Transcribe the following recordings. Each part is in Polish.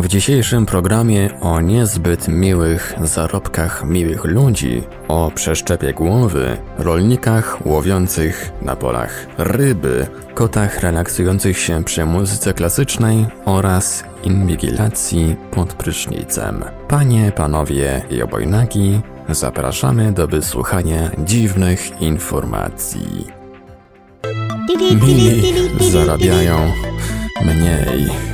W dzisiejszym programie o niezbyt miłych zarobkach miłych ludzi, o przeszczepie głowy, rolnikach łowiących na polach ryby, kotach relaksujących się przy muzyce klasycznej oraz inwigilacji pod prysznicem. Panie, panowie i obojnaki, zapraszamy do wysłuchania dziwnych informacji. Mili zarabiają mniej.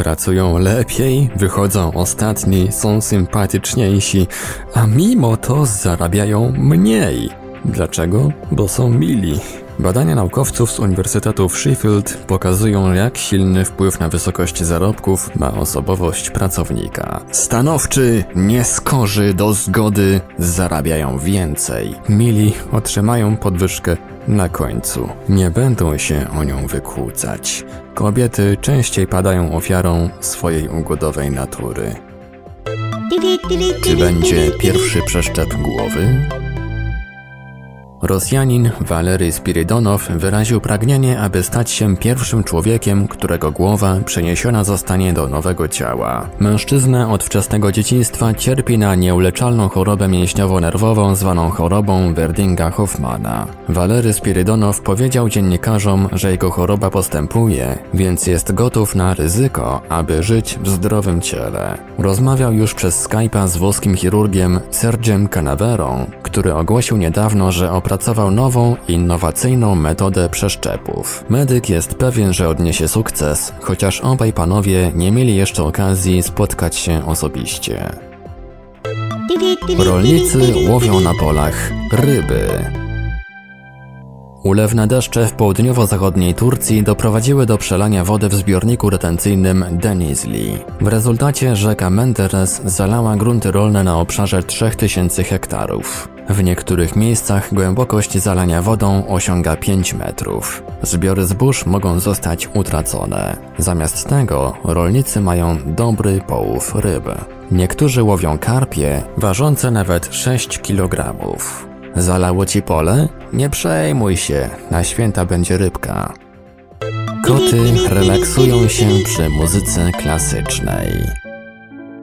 Pracują lepiej, wychodzą ostatni, są sympatyczniejsi, a mimo to zarabiają mniej. Dlaczego? Bo są mili. Badania naukowców z Uniwersytetu w Sheffield pokazują, jak silny wpływ na wysokość zarobków ma osobowość pracownika. Stanowczy, nieskorzy do zgody, zarabiają więcej. Mili otrzymają podwyżkę na końcu. Nie będą się o nią wykłócać. Kobiety częściej padają ofiarą swojej ugodowej natury. Czy będzie pierwszy przeszczep głowy? Rosjanin Walery Spirydonow wyraził pragnienie, aby stać się pierwszym człowiekiem, którego głowa przeniesiona zostanie do nowego ciała. Mężczyzna od wczesnego dzieciństwa cierpi na nieuleczalną chorobę mięśniowo-nerwową zwaną chorobą Werdinga-Hoffmana. Walery Spirydonow powiedział dziennikarzom, że jego choroba postępuje, więc jest gotów na ryzyko, aby żyć w zdrowym ciele. Rozmawiał już przez Skype'a z włoskim chirurgiem Sergiem Canaverą, który ogłosił niedawno, że opracował nową, innowacyjną metodę przeszczepów. Medyk jest pewien, że odniesie sukces, chociaż obaj panowie nie mieli jeszcze okazji spotkać się osobiście. Rolnicy łowią na polach ryby. Ulewne deszcze w południowo-zachodniej Turcji doprowadziły do przelania wody w zbiorniku retencyjnym Denizli. W rezultacie rzeka Menderes zalała grunty rolne na obszarze 3000 hektarów. W niektórych miejscach głębokość zalania wodą osiąga 5 metrów. Zbiory zbóż mogą zostać utracone. Zamiast tego rolnicy mają dobry połów ryb. Niektórzy łowią karpie ważące nawet 6 kg. Zalało ci pole? Nie przejmuj się, na święta będzie rybka. Koty relaksują się przy muzyce klasycznej.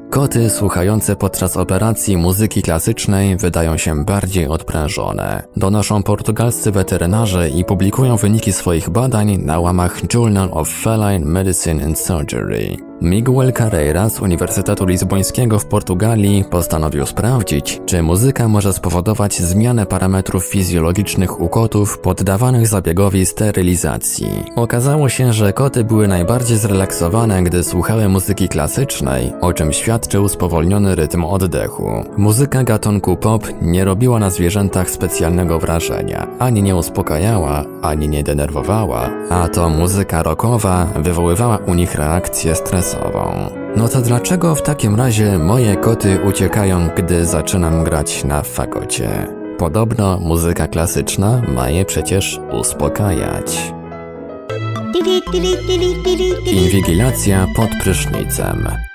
Koty słuchające podczas operacji muzyki klasycznej wydają się bardziej odprężone. Donoszą portugalscy weterynarze i publikują wyniki swoich badań na łamach Journal of Feline Medicine and Surgery. Miguel Carreira z Uniwersytetu Lizbońskiego w Portugalii postanowił sprawdzić, czy muzyka może spowodować zmianę parametrów fizjologicznych u kotów poddawanych zabiegowi sterylizacji. Okazało się, że koty były najbardziej zrelaksowane, gdy słuchały muzyki klasycznej, o czym świadczył spowolniony rytm oddechu. Muzyka gatunku pop nie robiła na zwierzętach specjalnego wrażenia, ani nie uspokajała, ani nie denerwowała, a to muzyka rockowa wywoływała u nich reakcję stresową. No to dlaczego w takim razie moje koty uciekają, gdy zaczynam grać na fagocie? Podobno muzyka klasyczna ma je przecież uspokajać. Inwigilacja pod prysznicem.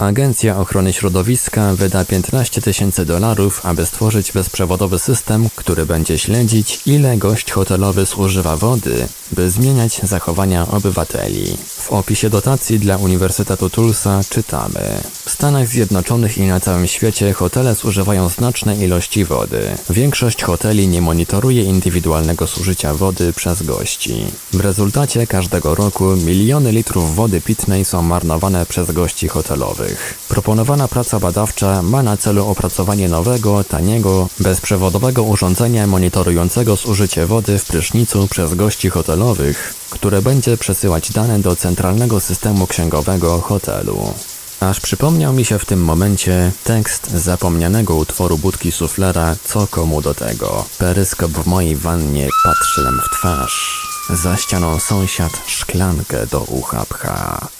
Agencja Ochrony Środowiska wyda 15 tysięcy dolarów, aby stworzyć bezprzewodowy system, który będzie śledzić, ile gość hotelowy zużywa wody, by zmieniać zachowania obywateli. W opisie dotacji dla Uniwersytetu Tulsa czytamy: W Stanach Zjednoczonych i na całym świecie hotele zużywają znaczne ilości wody. Większość hoteli nie monitoruje indywidualnego zużycia wody przez gości. W rezultacie każdego roku miliony litrów wody pitnej są marnowane przez gości hotelowych. Proponowana praca badawcza ma na celu opracowanie nowego, taniego, bezprzewodowego urządzenia monitorującego zużycie wody w prysznicu przez gości hotelowych, które będzie przesyłać dane do centralnego systemu księgowego hotelu. Aż przypomniał mi się w tym momencie tekst zapomnianego utworu budki suflera Co komu do tego. Peryskop w mojej wannie patrzy nam w twarz. Za ścianą sąsiad szklankę do ucha pcha.